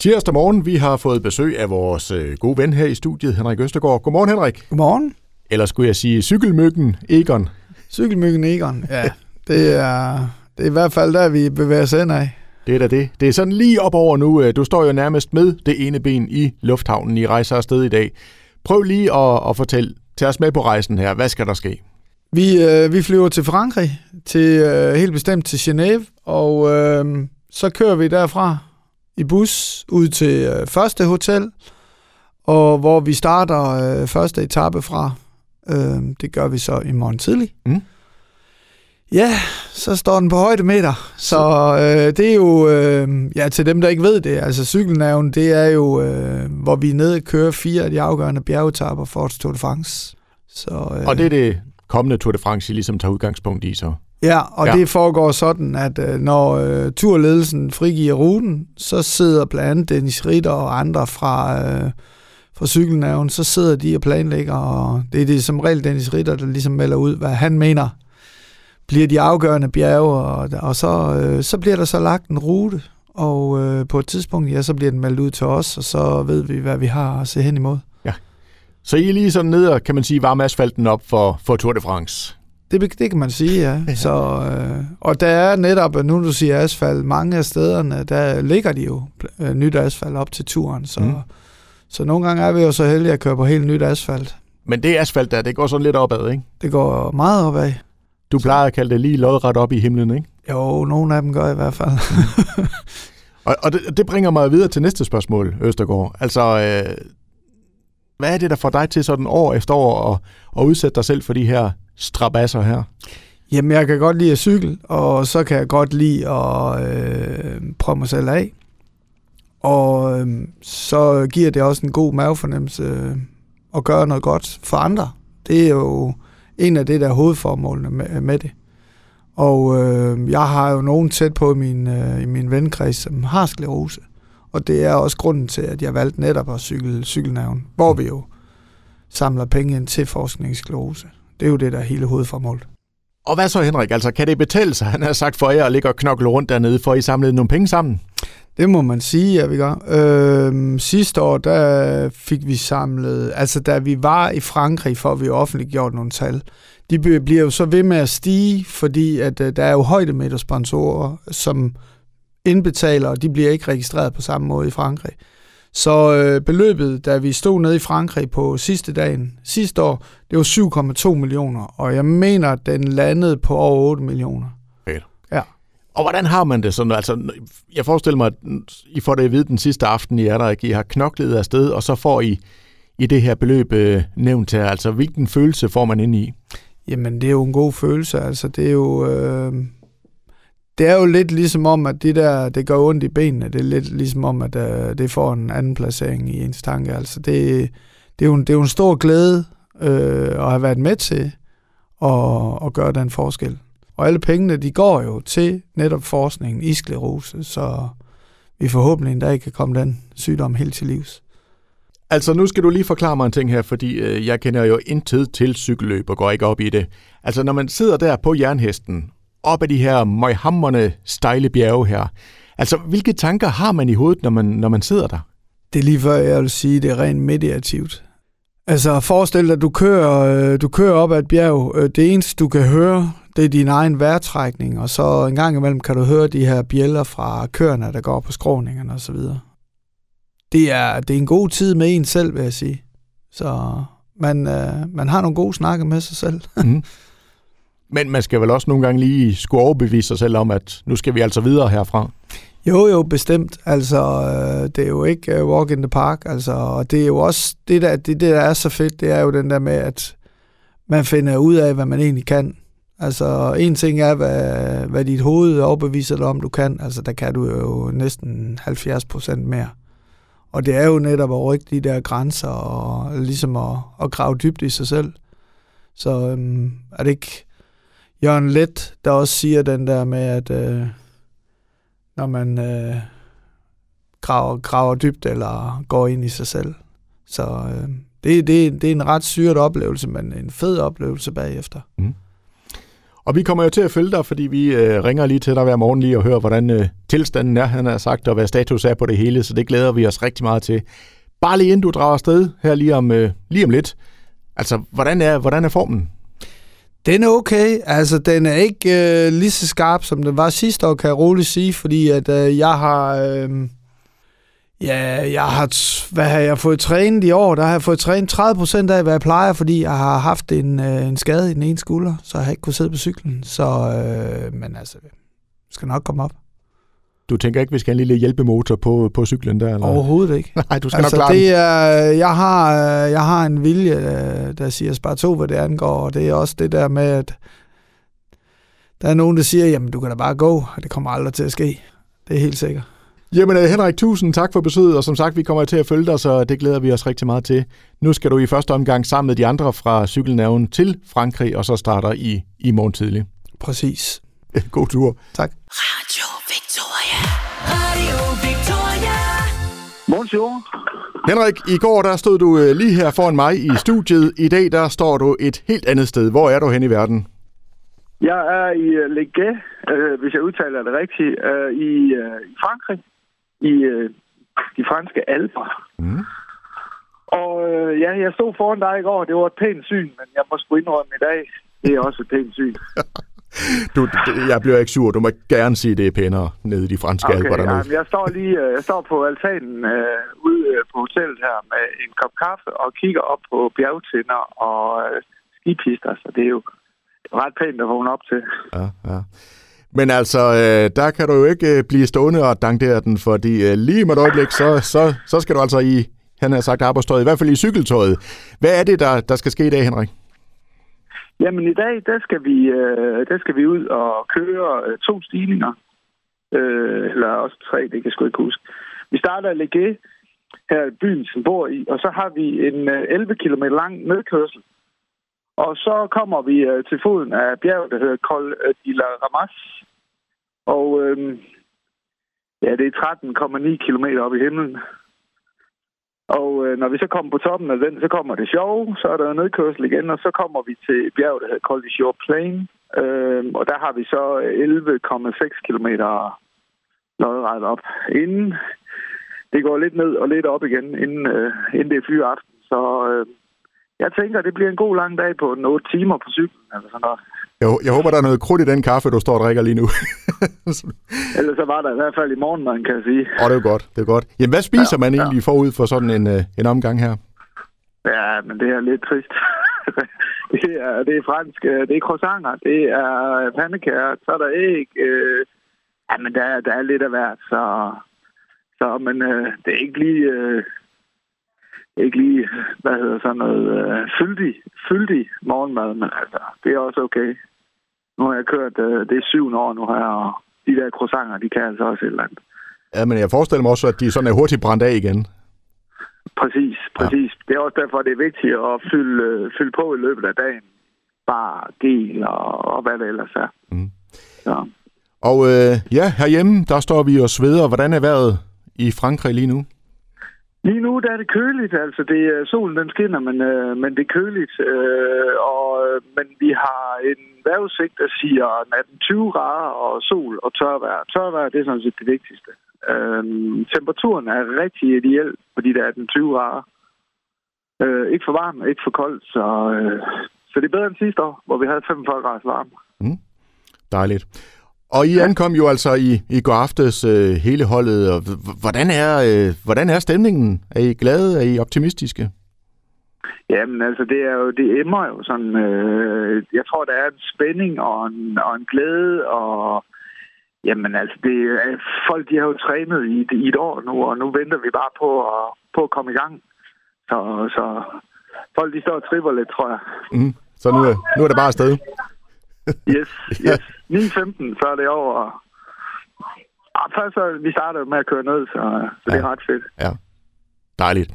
Tirsdag morgen, vi har fået besøg af vores øh, gode ven her i studiet, Henrik Østergaard. Godmorgen, Henrik. Godmorgen. Eller skulle jeg sige cykelmyggen Egon? Cykelmyggen Egon, ja. Det er, det er i hvert fald der, vi bevæger os ind af. Det er da det. Det er sådan lige op over nu. øh, Du står jo nærmest med det ene ben i lufthavnen. I rejser afsted i dag. Prøv lige at, at fortælle, tag os med på rejsen her. Hvad skal der ske? Vi, øh, vi flyver til Frankrig, til øh, helt bestemt til Genève, og øh, så kører vi derfra i bus ud til øh, første hotel, og hvor vi starter øh, første etape fra. Øh, det gør vi så i morgen tidlig. Mm. Ja, så står den på højdemeter. Så øh, det er jo, øh, ja til dem, der ikke ved det, altså cykelnævn, det er jo, øh, hvor vi nede kører fire af de afgørende bjergetapper for Tour de France. Så, øh, Og det er det kommende Tour de France, I ligesom tager udgangspunkt i så. Ja, og Ja. det foregår sådan, at øh, når øh, turledelsen frigiver ruten, så sidder blandt andet Dennis Ritter og andre fra, øh, fra cykelnævn, så sidder de og planlægger, og det er det som regel Dennis Ritter, der ligesom melder ud, hvad han mener bliver de afgørende bjerge, og, og så, øh, så bliver der så lagt en rute, og øh, på et tidspunkt, ja, så bliver den meldt ud til os, og så ved vi, hvad vi har at se hen imod. Så I er lige sådan nede og, kan man sige, varme asfalten op for, for Tour de France. Det, det kan man sige, ja. Så, øh, og der er netop, nu du siger asfalt, mange af stederne, der ligger de jo øh, nyt asfalt op til turen. Så, Mm. mm. så nogle gange er vi jo så heldige at køre på helt nyt asfalt. Men det asfalt der, det går sådan lidt opad, ikke? Det går meget opad. Du plejer at kalde det lige lodret op i himlen, ikke? Jo, nogle af dem gør i hvert fald. Og, og det, det bringer mig videre til næste spørgsmål, Østergaard. Altså, øh, hvad er det, der får dig til sådan år efter år at, at udsætte dig selv for de her strabasser her? Jamen, jeg kan godt lide at cykle, og så kan jeg godt lide at øh, prøve mig selv af. Og øh, så giver det også en god mavefornemmelse øh, at gøre noget godt for andre. Det er jo en af det der hovedformålene med, med det. Og øh, jeg har jo nogen tæt på i min, øh, i min venkreds, som har sklerose. Og det er også grunden til, at jeg valgte netop at cykle cykelnævn, hvor vi jo samler penge ind til forskningssklerose. Det er jo det, der er hele hovedformålet. Og hvad så, Henrik? Altså, kan det betale sig? Han har sagt for jer at ligge og knokle rundt dernede, for I samlede nogle penge sammen. Det må man sige, at vi gør. Øhm, sidste år, der fik vi samlet, altså da vi var i Frankrig, for vi offentliggjort nogle tal, de bliver jo så ved med at stige, fordi at øh, der er jo højdemetersponsorer, som indbetaler, og de bliver ikke registreret på samme måde i Frankrig. Så øh, beløbet, da vi stod nede i Frankrig på sidste dagen, sidste år, det var 7,2 millioner, og jeg mener, at den landede på over 8 millioner. Og hvordan har man det sådan? Altså, jeg forestiller mig, at I får det at vide den sidste aften, I er der, ikke? I har knoklet afsted, og så får I i det her beløb øh, nævnt her. Altså, hvilken følelse får man ind i? Jamen, det er jo en god følelse. Altså, det er jo... Øh, det er jo lidt ligesom om, at det der, det gør ondt i benene. Det er lidt ligesom om, at øh, det får en anden placering i ens tanke. Altså, det, det, er, jo en, det er jo en stor glæde øh, at have været med til at, at gøre den forskel. Og alle pengene, de går jo til netop forskningen i sklerose, så vi forhåbentlig endda ikke kan komme den sygdom helt til livs. Altså, nu skal du lige forklare mig en ting her, fordi øh, jeg kender jo intet til cykelløb og går ikke op i det. Altså, når man sidder der på jernhesten, op ad de her møghamrende stejle bjerge her, altså, hvilke tanker har man i hovedet, når man, når man sidder der? Det er lige før, jeg vil sige, det er rent mediativt. Altså, forestil dig, at du kører, øh, du kører op ad et bjerg. Øh, Det eneste, du kan høre, det er din egen vejrtrækning, og så en gang imellem kan du høre de her bjæller fra køerne, der går på skråningerne osv. Det er, det er en god tid med en selv, vil jeg sige. Så man, øh, man har nogle gode snakke med sig selv. Mm. Men man skal vel også nogle gange lige skulle overbevise sig selv om, at nu skal vi altså videre herfra. Jo, jo, bestemt. Altså, øh, det er jo ikke øh, walk in the park. Altså, og det er jo også, det der, det, det der er så fedt, det er jo den der med, at man finder ud af, hvad man egentlig kan. Altså, en ting er, hvad, hvad dit hoved overbeviser dig om, du kan. Altså, der kan du jo næsten 70 procent mere. Og det er jo netop at rykke de der grænser, og ligesom at, at grave dybt i sig selv. Så øhm, er det ikke Jørgen Let, der også siger den der med, at øh, når man øh, graver, graver dybt eller går ind i sig selv. Så øh, det, det, det er en ret syret oplevelse, men en fed oplevelse bagefter. Mhm. Og vi kommer jo til at følge dig, fordi vi øh, ringer lige til dig hver morgen lige og hører, hvordan øh, tilstanden er, han har sagt, og hvad status er på det hele, så det glæder vi os rigtig meget til. Bare lige inden du drager afsted her lige om, øh, lige om lidt. Altså, hvordan er, hvordan er formen? Den er okay. Altså, den er ikke øh, lige så skarp, som den var sidste år, kan jeg roligt sige, fordi at øh, jeg har... Øh, ja, jeg har, hvad har jeg fået trænet i år? Der har jeg fået trænet 30 procent af, hvad jeg plejer, fordi jeg har haft en, øh, en skade i den ene skulder, så jeg har ikke kunnet sidde på cyklen. Så, øh, men altså, skal nok komme op. Du tænker ikke, vi skal have en lille hjælpemotor på, på cyklen der? Eller? Overhovedet ikke. Nej, du skal altså, nok klare det er, jeg, har, jeg har en vilje, øh, der siger spar to, hvad det angår, og det er også det der med, at der er nogen, der siger, jamen du kan da bare gå, og det kommer aldrig til at ske. Det er helt sikkert. Jamen øh, Henrik, tusind tak for besøget, og som sagt, vi kommer til at følge dig, så det glæder vi os rigtig meget til. Nu skal du i første omgang sammen med de andre fra Cykelnævnen til Frankrig, og så starter I i morgen tidlig. Præcis. God tur. Tak. Radio Victoria. Radio Victoria. Bonjour. Henrik, i går der stod du øh, lige her foran mig i studiet. I dag der står du et helt andet sted. Hvor er du hen i verden? Jeg er i uh, Leguet, uh, hvis jeg udtaler det rigtigt, uh, i, uh, i Frankrig, i uh, de franske alper. Mm. Og uh, ja, jeg stod foran dig i går, det var et pænt syn, men jeg må sgu indrømme i dag, det er også et pænt syn. Du, jeg bliver ikke sur. Du må gerne sige, at det er pænere nede i de franske okay, alper ja, dernede. men jeg står lige uh, jeg står på altanen uh, ude uh, på hotellet her med en kop kaffe og kigger op på bjergtinder og uh, skipister, så det er jo ret pænt at vågne op til. Ja, ja. Men altså, øh, der kan du jo ikke øh, blive stående og dankere den, fordi øh, lige med et øjeblik, så, så, så skal du altså i, han har sagt arbejdstøjet, i hvert fald i cykeltøjet. Hvad er det, der, der skal ske i dag, Henrik? Jamen i dag, der skal vi, øh, der skal vi ud og køre øh, to stigninger. Øh, eller også tre, det kan jeg sgu ikke huske. Vi starter i Legé, her i byen, som bor i, og så har vi en øh, 11 km lang nedkørsel. Og så kommer vi øh, til foden af bjerget, der hedder Col øh, de la Ramas. Og øh, ja, det er 13,9 km op i himlen. Og øh, når vi så kommer på toppen af den, så kommer det sjove, så er der nedkørsel igen, og så kommer vi til bjerget, der hedder Col de Jour Plain. Øh, og der har vi så 11,6 km lodret op. Inden det går lidt ned og lidt op igen, inden, øh, inden det er flyaften. Så øh, jeg tænker, det bliver en god lang dag på 8 timer på cyklen, eller sådan noget. Jeg, jeg håber, der er noget krudt i den kaffe, du står og drikker lige nu. Ellers så var der i hvert fald i morgen, man kan sige. Åh, det er godt, det er godt. Jamen, hvad spiser Ja, man ja. egentlig forud for sådan en, øh, en omgang her? Ja, men det er lidt trist. det, er, det er fransk, øh, det er croissanter, det er pandekager, så er der æg. Øh, ja, men der, er- der er lidt af hvert, så, så men øh, det er ikke lige... Øh, ikke lige, hvad hedder sådan noget, øh, fyldig, fyldig morgenmad, men altså, det er også okay. Nu har jeg kørt, øh, det er syvende år nu her, og de der croissanter, de kan altså også et eller andet. Ja, men jeg forestiller mig også, at de sådan er hurtigt brændt af igen. Præcis, præcis. Ja. Det er også derfor, det er vigtigt at fylde, øh, fylde på i løbet af dagen. Bare gel og, og hvad det ellers er. Mm. Så. Og øh, ja, herhjemme, der står vi og sveder. Hvordan er vejret i Frankrig lige nu? Lige nu der er det køligt, altså det er solen den skinner, men, øh, men det er køligt. Øh, og, øh, men vi har en vejrudsigt, der siger natten 20 grader og sol og tørvejr. Tørvejr, det er sådan set det vigtigste. Øh, temperaturen er rigtig ideel fordi der er 18-20 grader. Øh, ikke for varmt, ikke for koldt, så, øh, så det er bedre end sidste år, hvor vi havde 45 grader varme. Mm. Dejligt. Og I ankom jo altså i, i går aftes øh, hele holdet. Og hvordan, er, øh, hvordan er stemningen? Er I glade? Er I optimistiske? Jamen altså, det er jo, det emmer jo sådan, øh, jeg tror, der er en spænding og en, og en glæde, og jamen altså, det, folk de har jo trænet i, i et år nu, og nu venter vi bare på at, på at komme i gang. Så, så folk de står og tripper lidt, tror jeg. Mm. Så nu, nu er det bare afsted. Yes, yes. 9.15, så er det over. Og først så, vi starter med at køre ned, så, så det er ret fedt. Ja. Dejligt.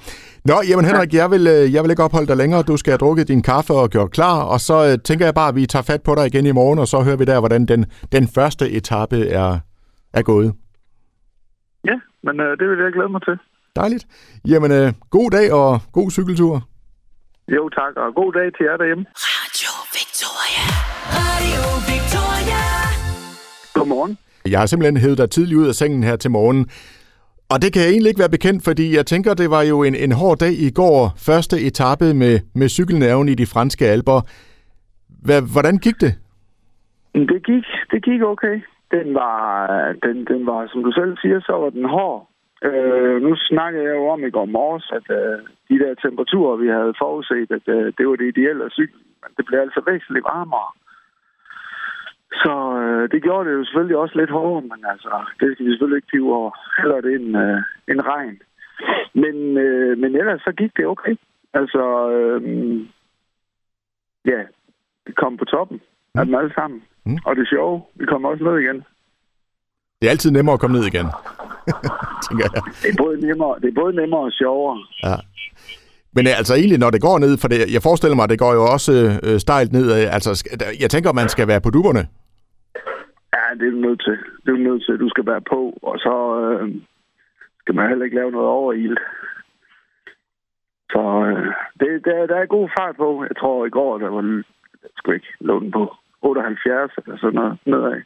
Nå, jamen Henrik, jeg vil, øh, jeg vil ikke opholde dig længere. Du skal have drukket din kaffe og gjort klar, og så øh, tænker jeg bare, at vi tager fat på dig igen i morgen, og så hører vi der, hvordan den, den første etape er, er gået. Ja, men øh, det vil jeg glæde mig til. Dejligt. Jamen, øh, god dag og god cykeltur. Jo tak, og god dag til jer derhjemme. Radio Victoria. Radio Victoria. Godmorgen. Jeg har simpelthen hævet dig tidligt ud af sengen her til morgen. Og det kan jeg egentlig ikke være bekendt, fordi jeg tænker, det var jo en, en hård dag i går. Første etape med, med cykelnæven i de franske alber. Hvad, hvordan gik det? Det gik, det gik okay. Den var, den, den var, som du selv siger, så var den hård. Øh, nu snakkede jeg jo om i går morges, at øh, de der temperaturer, vi havde forudset, at øh, det var det ideelle at cykle. Men det blev altså væsentligt varmere. Så øh, det gjorde det jo selvfølgelig også lidt hårdere, men altså, det skal vi selvfølgelig ikke pive over. Heller det end, øh, end regn. Men, øh, men ellers så gik det okay. Altså, øh, ja, vi kom på toppen af dem alle sammen. Mm. Og det sjove, vi kom også ned igen. Det er altid nemmere at komme ned igen, tænker jeg. Det er både nemmere, det er både nemmere og sjovere. Ja. Men øh, altså egentlig, når det går ned, for det, jeg forestiller mig, at det går jo også øh, stejlt ned. Altså, jeg tænker, man skal være på duberne. Ja, det er du nødt til. Det er du nødt til. Du skal være på, og så øh, skal man heller ikke lave noget overild. Så øh, det, der, der er god fart på. Jeg tror, i går, der var jeg sgu ikke lå den på 78 eller sådan noget nedad.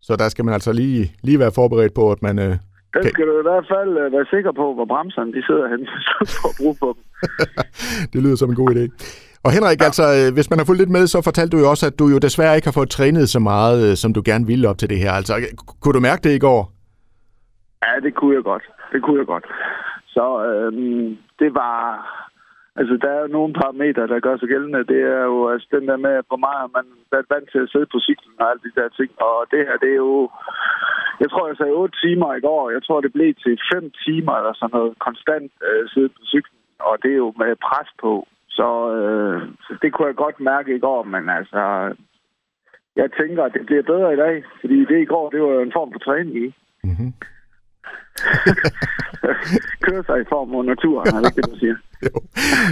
Så der skal man altså lige, lige være forberedt på, at man... Øh, Den skal du i hvert fald øh, være sikker på, hvor bremserne de sidder henne, så du får brug for dem. det lyder som en god idé. Og Henrik, altså, øh, hvis man har fulgt lidt med, så fortalte du jo også, at du jo desværre ikke har fået trænet så meget, øh, som du gerne ville op til det her. Altså, kunne du mærke det i går? Ja, det kunne jeg godt. Det kunne jeg godt. Så øhm, det var... Altså, der er jo nogle parametre, der gør sig gældende. Det er jo altså, den der med, hvor meget man været vant til at sidde på cyklen og alle de der ting. Og det her, det er jo... Jeg tror, jeg sagde 8 timer i går. Jeg tror, det blev til 5 timer eller sådan noget konstant øh, sidde på cyklen. Og det er jo med pres på. Så, øh, så det kunne jeg godt mærke i går, men altså... Jeg tænker, at det bliver bedre i dag, fordi det i går, det var en form for træning i. Mm-hmm. Køre sig i form af naturen, er det ikke det, du siger?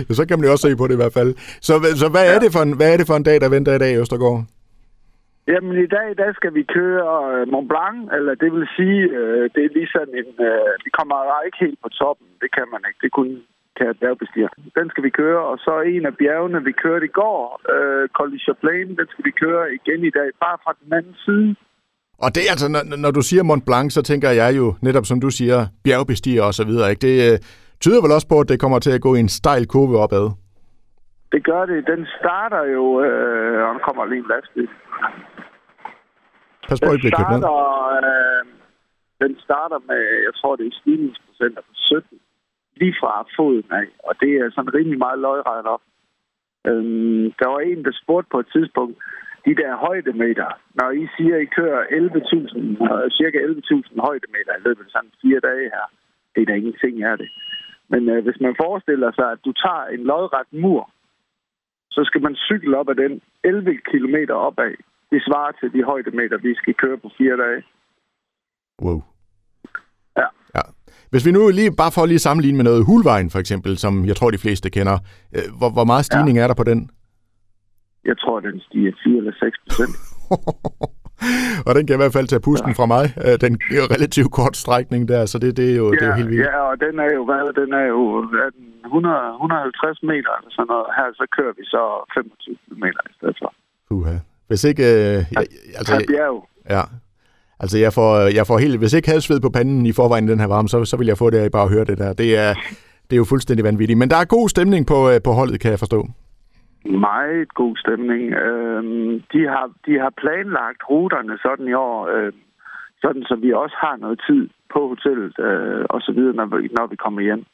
Jo. så kan man jo også se på det i hvert fald. Så, så hvad, er det for en, hvad er det for en dag, der venter i dag i Østergaard? Jamen i dag, der skal vi køre øh, Mont Blanc, eller det vil sige, øh, det er ligesom en, øh, vi kommer ikke helt på toppen, det kan man ikke, det kunne kan et bjergbestiger. Den skal vi køre, og så en af bjergene, vi kørte i går, øh, Col Plain, den skal vi køre igen i dag, bare fra den anden side. Og det altså, når, når du siger Mont Blanc, så tænker jeg jo, netop som du siger, bjergbestiger og så videre. Ikke? Det øh, tyder vel også på, at det kommer til at gå i en stejl kurve opad. Det gør det. Den starter jo, øh, og nu kommer lige en lastbil. Pas på, Den starter, øh, den starter med, jeg tror, det er stigningsprocenter på 17, lige fra foden af, og det er sådan rimelig meget løgret op. Øhm, der var en, der spurgte på et tidspunkt, de der højdemeter, når I siger, at I kører 11.000, øh, cirka 11.000 højdemeter i løbet af sådan fire dage her, det er da ingenting er det. Men øh, hvis man forestiller sig, at du tager en lodret mur, så skal man cykle op ad den 11 km opad. Det svarer til de højdemeter, vi skal køre på fire dage. Wow. Ja. ja. Hvis vi nu lige, bare for at lige sammenligne med noget, Hulvejen for eksempel, som jeg tror, de fleste kender, øh, hvor, hvor meget stigning ja. er der på den? Jeg tror, den stiger 4 eller 6 procent. og den kan i hvert fald tage pusten ja. fra mig. Øh, Den er relativt kort strækning der, så det, det, er, jo, det er jo helt vildt. ja, og den er jo, hvad, den er jo er den 100, 150 meter eller sådan noget. Her så kører vi så 25 meter i stedet for. Uha. Hvis ikke... Øh, jeg, altså, bjerg. ja. Altså, jeg får, jeg får helt... Hvis ikke havde sved på panden i forvejen i den her varme, så, så vil jeg få det af bare høre det der. Det er, det er jo fuldstændig vanvittigt. Men der er god stemning på, øh, på holdet, kan jeg forstå. Meget god stemning. Øhm, de, har, de har planlagt ruterne sådan i år, øh, sådan så vi også har noget tid på hotellet øh, og så videre, når vi, når vi kommer hjem.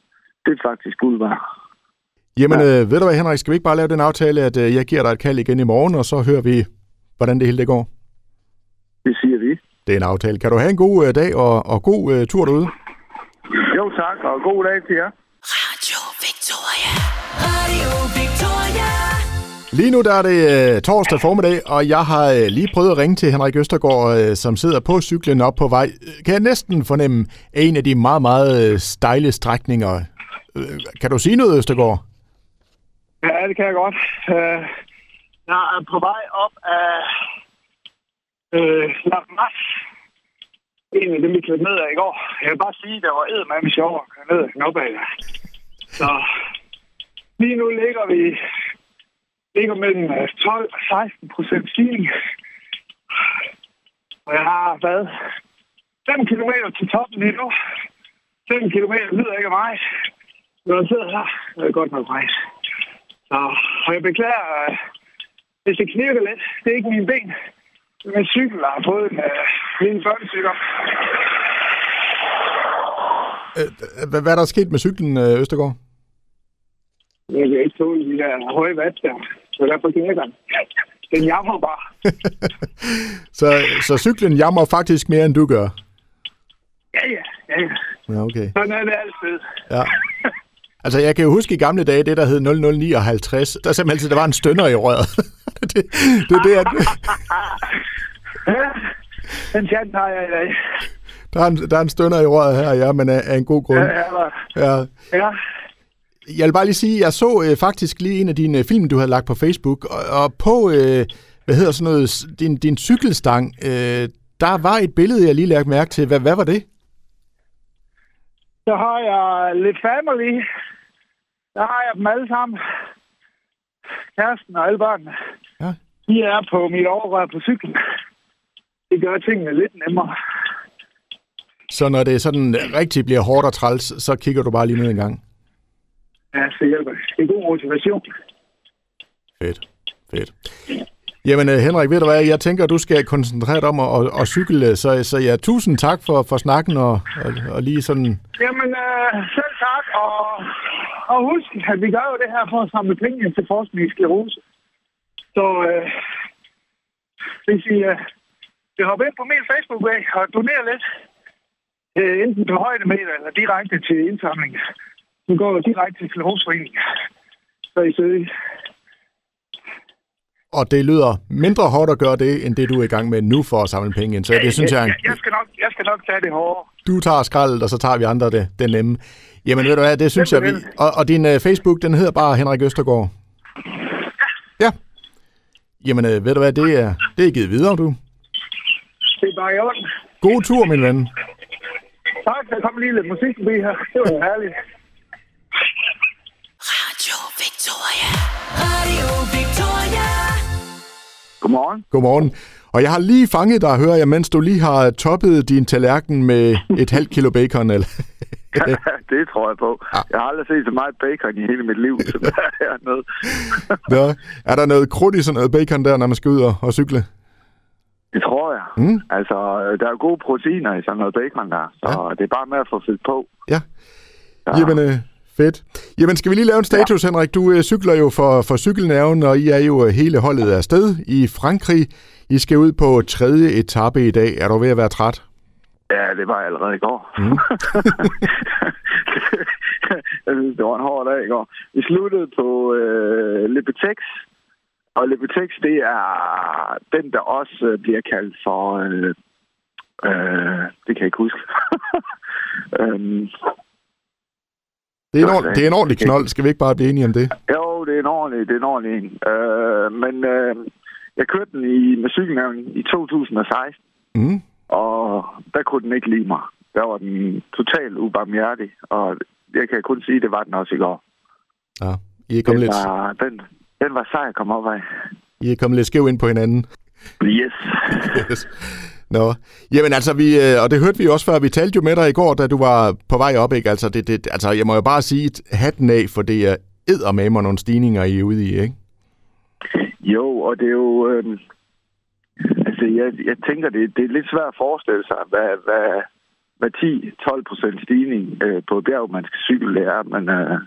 Det er faktisk guld værd. Jamen, ja. øh, ved du hvad, Henrik, skal vi ikke bare lave den aftale, at øh, jeg giver dig et kald igen i morgen, og så hører vi, hvordan det hele det går? Det siger vi. Det er en aftale. Kan du have en god øh, dag og, og god øh, tur derude? Jo tak, og god dag til jer. Radio Victoria. Radio Victoria. Lige nu der er det øh, torsdag formiddag, og jeg har øh, lige prøvet at ringe til Henrik Østergaard, øh, som sidder på cyklen op på vej. Øh, Kan jeg næsten fornemme en af de meget, meget øh, stejle strækninger. Kan du sige noget, Østergaard? Ja, det kan jeg godt. Uh, jeg er på vej op af øh, La Mas. En af dem, vi kørte ned af i går. Jeg vil bare sige, at der var eddermame sjov at køre ned af Knopad. Så lige nu ligger vi ligger mellem øh, 12 og 16 procent stigning. Og jeg har været 5 km til toppen endnu. 5 km lyder ikke af mig. Når jeg sidder her, er det godt nok rejse. Så, og jeg beklager, øh, hvis det knirker lidt. Det er ikke mine ben. Det er min cykel, har fået en øh, lille børnesygdom. Øh, hvad, er der sket med cyklen, øh, Østergaard? Jeg kan ikke tåle de der høje watt der. Så derfor knirker den. Den jammer bare. Så, så cyklen jammer faktisk mere, end du gør? Ja, ja, ja, ja. Ja, okay. Sådan er det altid. Ja. Altså, jeg kan jo huske i gamle dage, det der hed 0059, der simpelthen altid, der var en stønner i røret. det, det er det, Ja, den chance har jeg i dag. der er, en, der er en stønner i røret her, ja, men af, af en god grund. Ja, ja, Ja. Jeg vil bare lige sige, jeg så øh, faktisk lige en af dine øh, film, du havde lagt på Facebook, og, og på, øh, hvad hedder sådan noget, din, din cykelstang, øh, der var et billede, jeg lige lagde mærke til. Hvad, hvad var det? Så har jeg lidt family. Der har jeg dem alle sammen. Kæresten og alle børnene. Ja. De er på mit overrør på cyklen. Det gør tingene lidt nemmere. Så når det sådan rigtig bliver hårdt og træls, så kigger du bare lige ned en gang. Ja, så hjælper det. Det er god motivation. Fedt, fedt. Jamen øh, Henrik, ved du hvad, jeg tænker, du skal koncentrere dig om at, at, at cykle, så, så ja, tusind tak for, for snakken og, og, og lige sådan... Jamen, øh, selv tak. Og, og husk, at vi gør jo det her for at samle penge ind til forskning i sklerose. Så øh, hvis I øh, vil hoppe ind på min Facebook-væg og donere lidt, øh, enten på højdemeter eller direkte til indsamling, så går direkte til skleroseforeningen. Så I søger. Og det lyder mindre hårdt at gøre det, end det du er i gang med nu for at samle penge ind. Så det synes jeg, jeg, jeg, skal nok, jeg skal nok tage det hårde. du tager skraldet, og så tager vi andre det, det nemme. Jamen ved du hvad, det synes jeg, vi... Og, og din uh, Facebook, den hedder bare Henrik Østergaard. Ja. Jamen uh, ved du hvad, det er, det er givet videre, du. Det er bare i orden. God tur, min ven. Tak, der kom lige lidt musik forbi her. Det var herligt. Radio Victoria. Radio Victoria. Godmorgen. Godmorgen. Og jeg har lige fanget dig, hører jeg, mens du lige har toppet din tallerken med et halvt kilo bacon. Eller? det tror jeg på. Jeg har aldrig set så meget bacon i hele mit liv, som der er hernede. Nå, er der noget krudt i sådan noget bacon der, når man skal ud og, og cykle? Det tror jeg. Mm. Altså, der er gode proteiner i sådan noget bacon der, så ja. det er bare med at få fyldt på. Ja. Jamen, øh, fedt. Jamen, skal vi lige lave en status, ja. Henrik? Du øh, cykler jo for, for cykelnerven, og I er jo øh, hele holdet afsted i Frankrig. I skal ud på tredje etape i dag. Er du ved at være træt? Ja, det var jeg allerede i går. Mm. det var en hård dag i går. Vi sluttede på øh, Lipetex, og Lipetex, det er den, der også øh, bliver kaldt for... Øh, øh, det kan jeg ikke huske. øhm, Det er, en, Godt, ord- det er en ordentlig knold. Skal vi ikke bare blive enige om det? Jo, det er en ordentlig, det er en ordentlig en. Øh, men øh, jeg kørte den i, med cykelnævnen i 2016, Mm. og der kunne den ikke lide mig. Der var den totalt ubarmhjertig, og jeg kan kun sige, at det var den også i går. Ja, I er kommet Den lidt, var, den, den var sej at komme op af. I er kommet lidt skæv ind på hinanden. Yes. Yes. Nå, jamen altså, vi, øh, og det hørte vi også før, vi talte jo med dig i går, da du var på vej op, ikke? Altså, det, det, altså jeg må jo bare sige hatten af, for det er eddermame nogle stigninger, I er ude i, ikke? Jo, og det er jo... Øh, altså, jeg, jeg tænker, det, det er lidt svært at forestille sig, hvad, hvad, hvad 10-12 procent stigning øh, på bjerg, man skal cykle, det er. Men øh,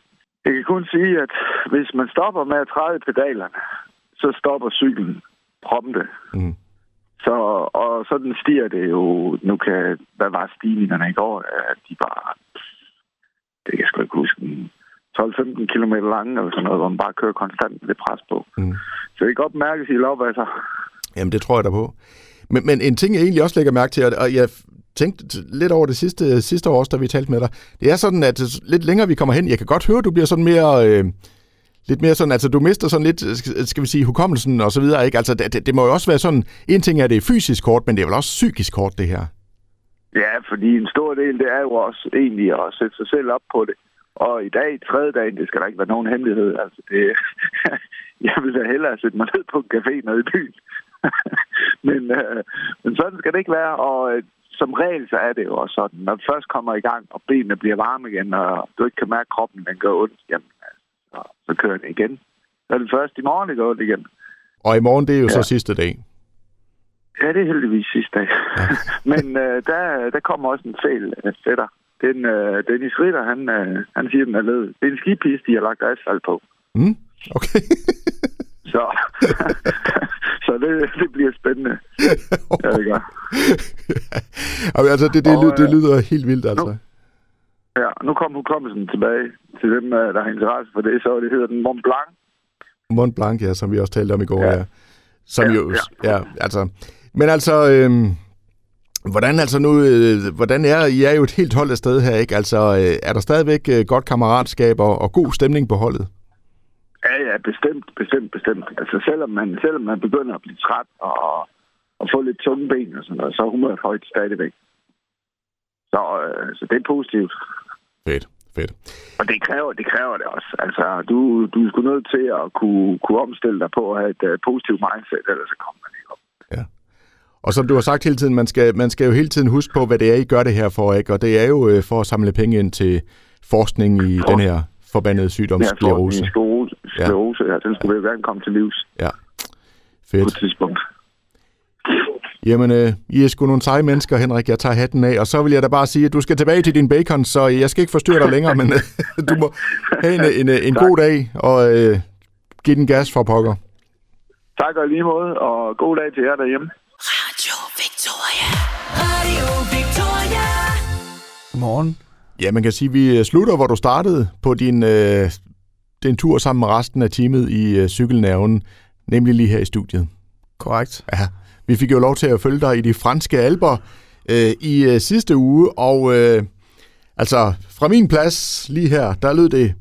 jeg kan kun sige, at hvis man stopper med at træde pedalerne, så stopper cyklen prompte. Mm. Så, og sådan stiger det jo. Nu kan, hvad var stigningerne i går? At de var, det kan jeg sgu ikke huske, en 12-15 km lange, eller sådan noget, hvor man bare kører konstant med det pres på. Mm. Så det kan godt mærkes i lavvasser. Jamen, det tror jeg da på. Men, men en ting, jeg egentlig også lægger mærke til, og- og jeg tænkte lidt over det sidste, sidste år, også, da vi talte med dig, det er sådan, at lidt længere vi kommer hen, jeg kan godt høre, at du bliver sådan mere... Øh, lidt mere sådan, altså du mister sådan lidt, øh, skal- vi sige, hukommelsen og så videre, ikke? Altså det, det, må jo også være sådan, en ting er, det fysisk kort, men det er vel også psykisk kort, det her. Ja, fordi en stor del, det er jo også egentlig at sætte sig selv op på det. Og i dag, tredje dagen, det skal der ikke være nogen hemmelighed. Altså, det, jeg vil da hellere sætte mig ned på en café nede i byen. men, øh, men sådan skal det ikke være, og øh, som regel så er det jo også sådan, når du først kommer i gang, og benene bliver varme igen, og du ikke kan mærke kroppen, den gør ondt, jamen, så, så kører den igen. Så er det først i morgen, det går ondt igen. Og i morgen, det er jo ja. så Ja. sidste dag. Ja, det er heldigvis sidste dag. Men øh, der, der kommer også en fejl øh, fætter. Den, øh, Dennis Ritter, han, øh, han siger, den er led. Det er en skipiste, de har lagt asfalt på. Mm? Okay. Så, så det, det bliver spændende. Ja, det gør. Jamen, altså, det, det, Og, lyder, det øh, lyder helt vildt, altså. nu- Ja, nu kom hukommelsen tilbage til dem, øh, der har interesse for det. Så det hedder den Mont Blanc. Mont Blanc, ja, som vi også talte om i går, ja. Ja. ja. Som Ja, jo, ja. ja, altså. Men altså, øhm, hvordan altså nu, øh, hvordan er, I er jo et helt hold af sted her, ikke? Altså, øh, er der stadigvæk øh, godt kammeratskab og, og god stemning på holdet? Ja, ja, bestemt, bestemt, bestemt. Altså, selvom man, selvom man begynder at blive træt og, og få lidt tunge ben og sådan noget, så er humøret højt stadigvæk. Så, øh, så det er positivt. Fedt, fedt. Og det kræver, det kræver det også. Altså, du, du er sgu nødt til at kunne, kunne omstille dig på at have et uh, positivt mindset, ellers så kommer man ikke op. Og som du har sagt hele tiden, man skal, man skal jo hele tiden huske på, hvad det er, I gør det her for, ikke? Og det er jo øh, for at samle penge ind til forskning i For- den her forbandede sygdom, Ja, sklerose. sklerose, sklerose ja. den skulle vi jo gerne komme til livs Ja, på et fedt. tidspunkt. Jamen, øh, I er sgu nogle seje mennesker, Henrik. Jeg tager hatten af. Og så vil jeg da bare sige, at du skal tilbage til din bacon, så jeg skal ikke forstyrre dig længere, men øh, du må have en, en, en Tak. god dag, og øh, give den gas for pokker. Tak og i lige måde, og god dag til jer derhjemme. Radio Victoria. Radio Victoria. Godmorgen. Ja, man kan sige, at vi øh, slutter, hvor du startede på din, øh, din tur sammen med resten af teamet i øh, cykelnerven, nemlig lige her i studiet. Korrekt. Ja, vi fik jo lov til at følge dig i de franske alber øh, i øh, sidste uge, og øh, altså fra min plads lige her, der lød det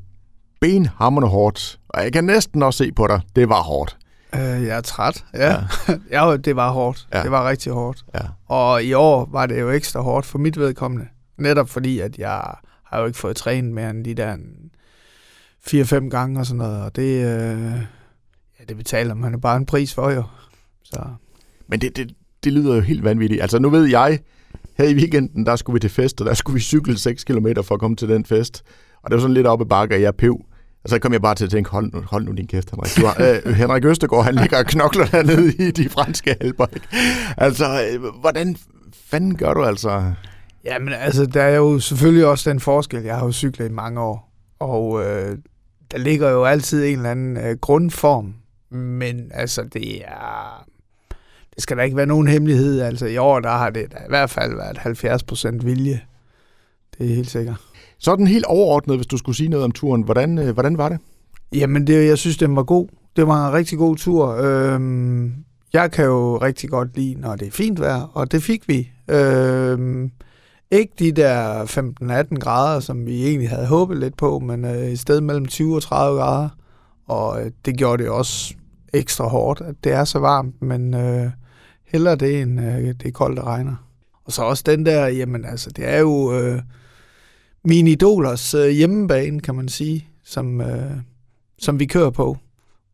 benhammerende hårdt. Og jeg kan næsten også se på dig, det var hårdt. Øh, jeg er træt. Ja, ja. ja det var hårdt. Ja. Det var rigtig hårdt. Ja. Og i år var det jo ekstra hårdt for mit vedkommende. Netop fordi, at jeg har jo ikke fået trænet mere end de der en 4-5 gange og sådan noget. Og det, øh, ja, det betaler man jo bare en pris for jo. Så men det, det, det lyder jo helt vanvittigt. Altså nu ved jeg, her i weekenden, der skulle vi til fest, og der skulle vi cykle 6 km for at komme til den fest. Og det var sådan lidt oppe i bakke, og jeg pev. Og så kom jeg bare til at tænke, hold nu, hold nu din kæft, Henrik. Du har, øh, Henrik Østergaard, han ligger og knokler dernede i de franske alber. Ikke? Altså, øh, hvordan fanden gør du altså? Ja, men altså, der er jo selvfølgelig også den forskel. Jeg har jo cyklet i mange år, og øh, der ligger jo altid en eller anden øh, grundform. Men altså, det er... Det skal der ikke være nogen hemmelighed. Altså, i år, der har det da i hvert fald været 70 procent vilje. Det er helt sikkert. Sådan helt overordnet, hvis du skulle sige noget om turen. Hvordan, øh, hvordan var det? Jamen, det, jeg synes, den var god. Det var en rigtig god tur. Øhm, jeg kan jo rigtig godt lide, når det er fint vejr, og det fik vi. Øhm, ikke de der 15-18 grader, som vi egentlig havde håbet lidt på, men øh, i stedet mellem 20 og 30 grader. Og øh, det gjorde det også ekstra hårdt, at det er så varmt, men øh, hellere det, end øh, det er koldt og regner. Og så også den der, jamen altså, det er jo øh, mine idolers øh, hjemmebane, kan man sige, som, øh, som vi kører på.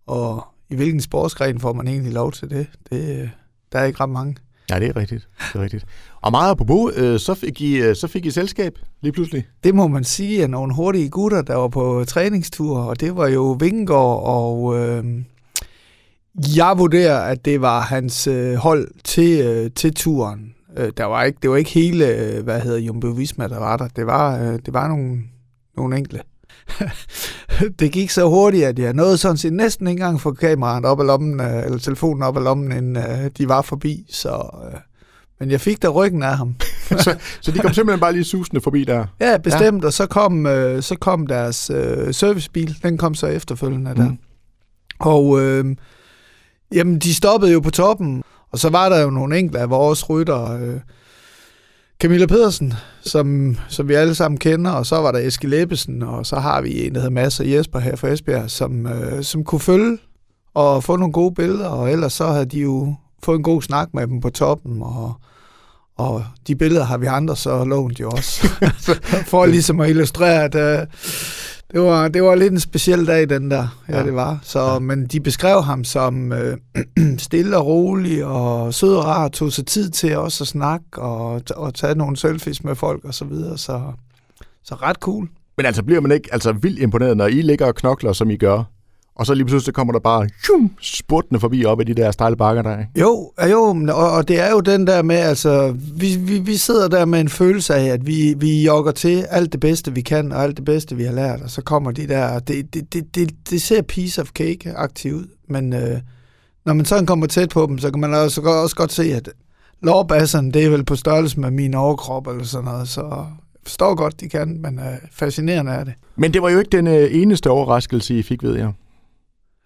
Og i hvilken sportsgren får man egentlig lov til det? det øh, der er ikke ret mange. Ja, det er rigtigt. Det er rigtigt. Og meget apropos, øh, så, fik I, øh, så fik I selskab lige pludselig. Det må man sige, at nogle hurtige gutter, der var på træningstur, og det var jo Vingegaard, og øh, jeg vurderer, at det var hans øh, hold til, øh, til turen. Øh, der var ikke, det var ikke hele, øh, hvad hedder Jumbo Visma, der var der. Det var, øh, det var nogle, nogle enkelte. det gik så hurtigt, at jeg nåede sådan set næsten ikke engang få kameraet op ad lommen, øh, eller telefonen op ad lommen, inden øh, de var forbi. Så, øh, men jeg fik da ryggen af ham. så, så de kom simpelthen bare lige susende forbi der. Ja, bestemt, ja. og så kom, øh, så kom deres øh, servicebil, den kom så efterfølgende der. Mm. Mm. Og øh, jamen, de stoppede jo på toppen, og så var der jo nogle enkelte af vores rytter, øh, Camilla Pedersen, som, som vi alle sammen kender, og så var der Eskild Ebbesen, og så har vi en, der hedder Mads og Jesper her fra Esbjerg, som, øh, som kunne følge og få nogle gode billeder, og ellers så havde de jo fået en god snak med dem på toppen, og, Og de billeder har vi andre så lånt jo også. For ligesom at illustrere, at øh, det, var, det var lidt en speciel dag, den der. Ja, Ja. det var. Så, ja. Men de beskrev ham som øh, stille og rolig og sød og rar, tog sig tid til også at snakke og, og tage nogle selfies med folk og så videre. Så, så ret cool. Men altså, bliver man ikke altså, vildt imponeret, når I ligger og knokler, som I gør, og så lige pludselig kommer der bare tjum, spurtende forbi op ad de der stejle bakker der, ikke? Jo, jo, og, og det er jo den der med, altså, vi, vi, vi sidder der med en følelse af, at vi, vi jogger til alt det bedste, vi kan, og alt det bedste, vi har lært, og så kommer de der, det, det, det, det, det ser piece of cake aktivt ud, men øh, når man sådan kommer tæt på dem, så kan man også, også godt se, at lårbasserne, det er vel på størrelse med min overkrop, eller sådan noget, så forstår godt, de kan, men øh, fascinerende er det. Men det var jo ikke den øh, eneste overraskelse, I fik, ved jeg.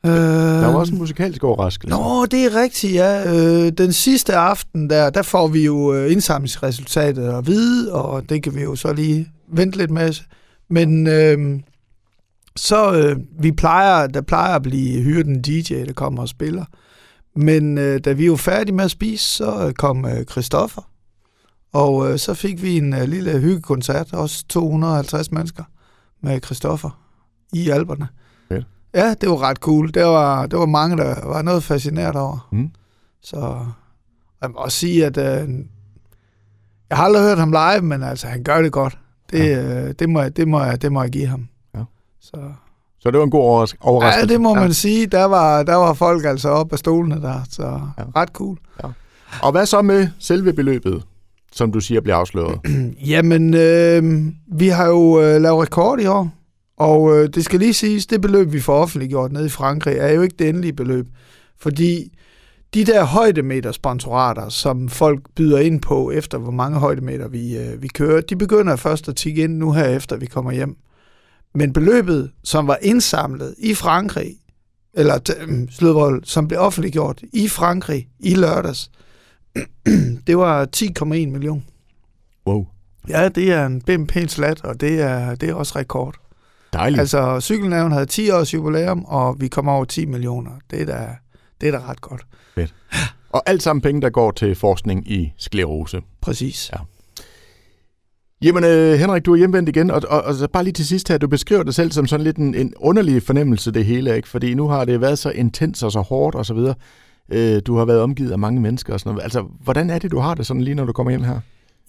Øh, Der var også en musikalsk overraskelse. Nå, det er rigtigt, ja. Øh, den sidste aften, der, der får vi jo øh, indsamlingsresultatet at vide, og det kan vi jo så lige vente lidt med. Men øh, så, øh, vi plejer, der plejer at blive hyret en DJ, der kommer og spiller. Men øh, da vi var færdige med at spise, så øh, kom øh, Christoffer. Og øh, så fik vi en øh, lille hyggekoncert, også 250 mennesker med Christoffer i alberne. Ja, det var ret cool. Det var, det var mange, der var noget fascineret over. Mm. Så jeg må også sige, at øh, jeg har aldrig hørt ham live, men altså, han gør det godt. Det, øh, det, må, jeg, det, må, jeg, det må jeg give ham. Ja. Så, Så det var en god overras- overraskelse. ja, det må man sige. Der var, der var folk altså op af stolene der, så Ja. ja. ret cool. Og hvad så med selve beløbet, som du siger bliver afsløret? Jamen, øh, vi har jo øh, lavet rekord i år, og øh, det skal lige siges, det beløb, vi får offentliggjort nede i Frankrig, er jo ikke det endelige beløb. Fordi de der højdemeter-sponsorater, som folk byder ind på, efter hvor mange højdemeter vi, øh, vi kører, de begynder først at tikke ind nu her, efter vi kommer hjem. Men beløbet, som var indsamlet i Frankrig, eller sludvold, som blev offentliggjort i Frankrig i lørdags, det var 10,1 millioner. Wow, Ja, det er en pæn slat, og det er, det er også rekord. Dejligt. Altså, cykelnævn havde 10 års jubilæum, og vi kom over 10 millioner. Det er da, det er da ret godt. og alt sammen penge, der går til forskning i sklerose. Præcis. Ja. Jamen, øh, Henrik, du er hjemvendt igen, og, og, og så bare lige til sidst her, du beskriver dig selv som sådan lidt en, en underlig fornemmelse, det hele, ikke? Fordi nu har det været så intens og så hårdt og så videre. Øh, du har været omgivet af mange mennesker og sådan noget. Altså, hvordan er det, du har det sådan lige, når du kommer hjem her?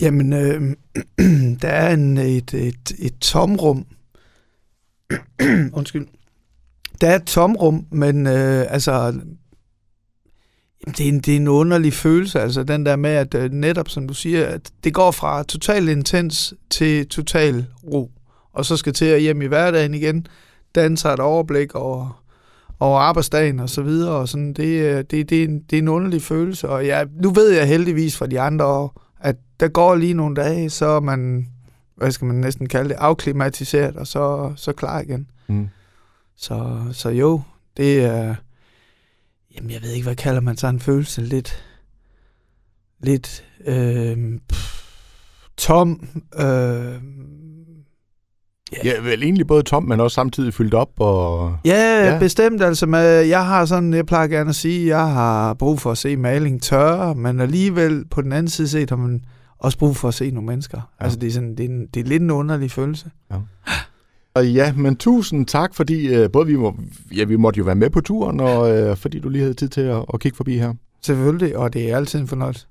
Jamen, øh, der er en, et, et, et tomrum. Undskyld. Der er et tomrum, men øh, altså, jamen, det, er en, det er en underlig følelse, altså den der med, at øh, netop som du siger, at det går fra total intens til total ro, og så skal til at hjem i hverdagen igen, danser et overblik over, over arbejdsdagen og så videre, og sådan, det, øh, det, det, er en, det er en underlig følelse, og jeg, nu ved jeg heldigvis fra de andre år, at der går lige nogle dage, så er man, hvad skal man næsten kalde det, afklimatiseret, og så, så klar igen. Mm. Så, så jo, det er, jamen jeg ved ikke, hvad kalder man sådan en følelse, lidt, lidt øh, pff, tom, øh, Ja, vel egentlig både tom, men også samtidig fyldt op og... Ja, Ja. ja, bestemt. Altså, med, jeg har sådan, jeg plejer gerne at sige, jeg har brug for at se maling tørre, men alligevel på den anden side set har man også brug for at se nogle mennesker. Ja. Ja. Altså, det er, sådan, det, er en, det er lidt en underlig følelse. Og ja, men tusind tak, fordi øh, både vi, må, ja, vi måtte jo være med på turen, og øh, fordi du lige havde tid til at, at kigge forbi her. Selvfølgelig, og det er altid en fornøjelse.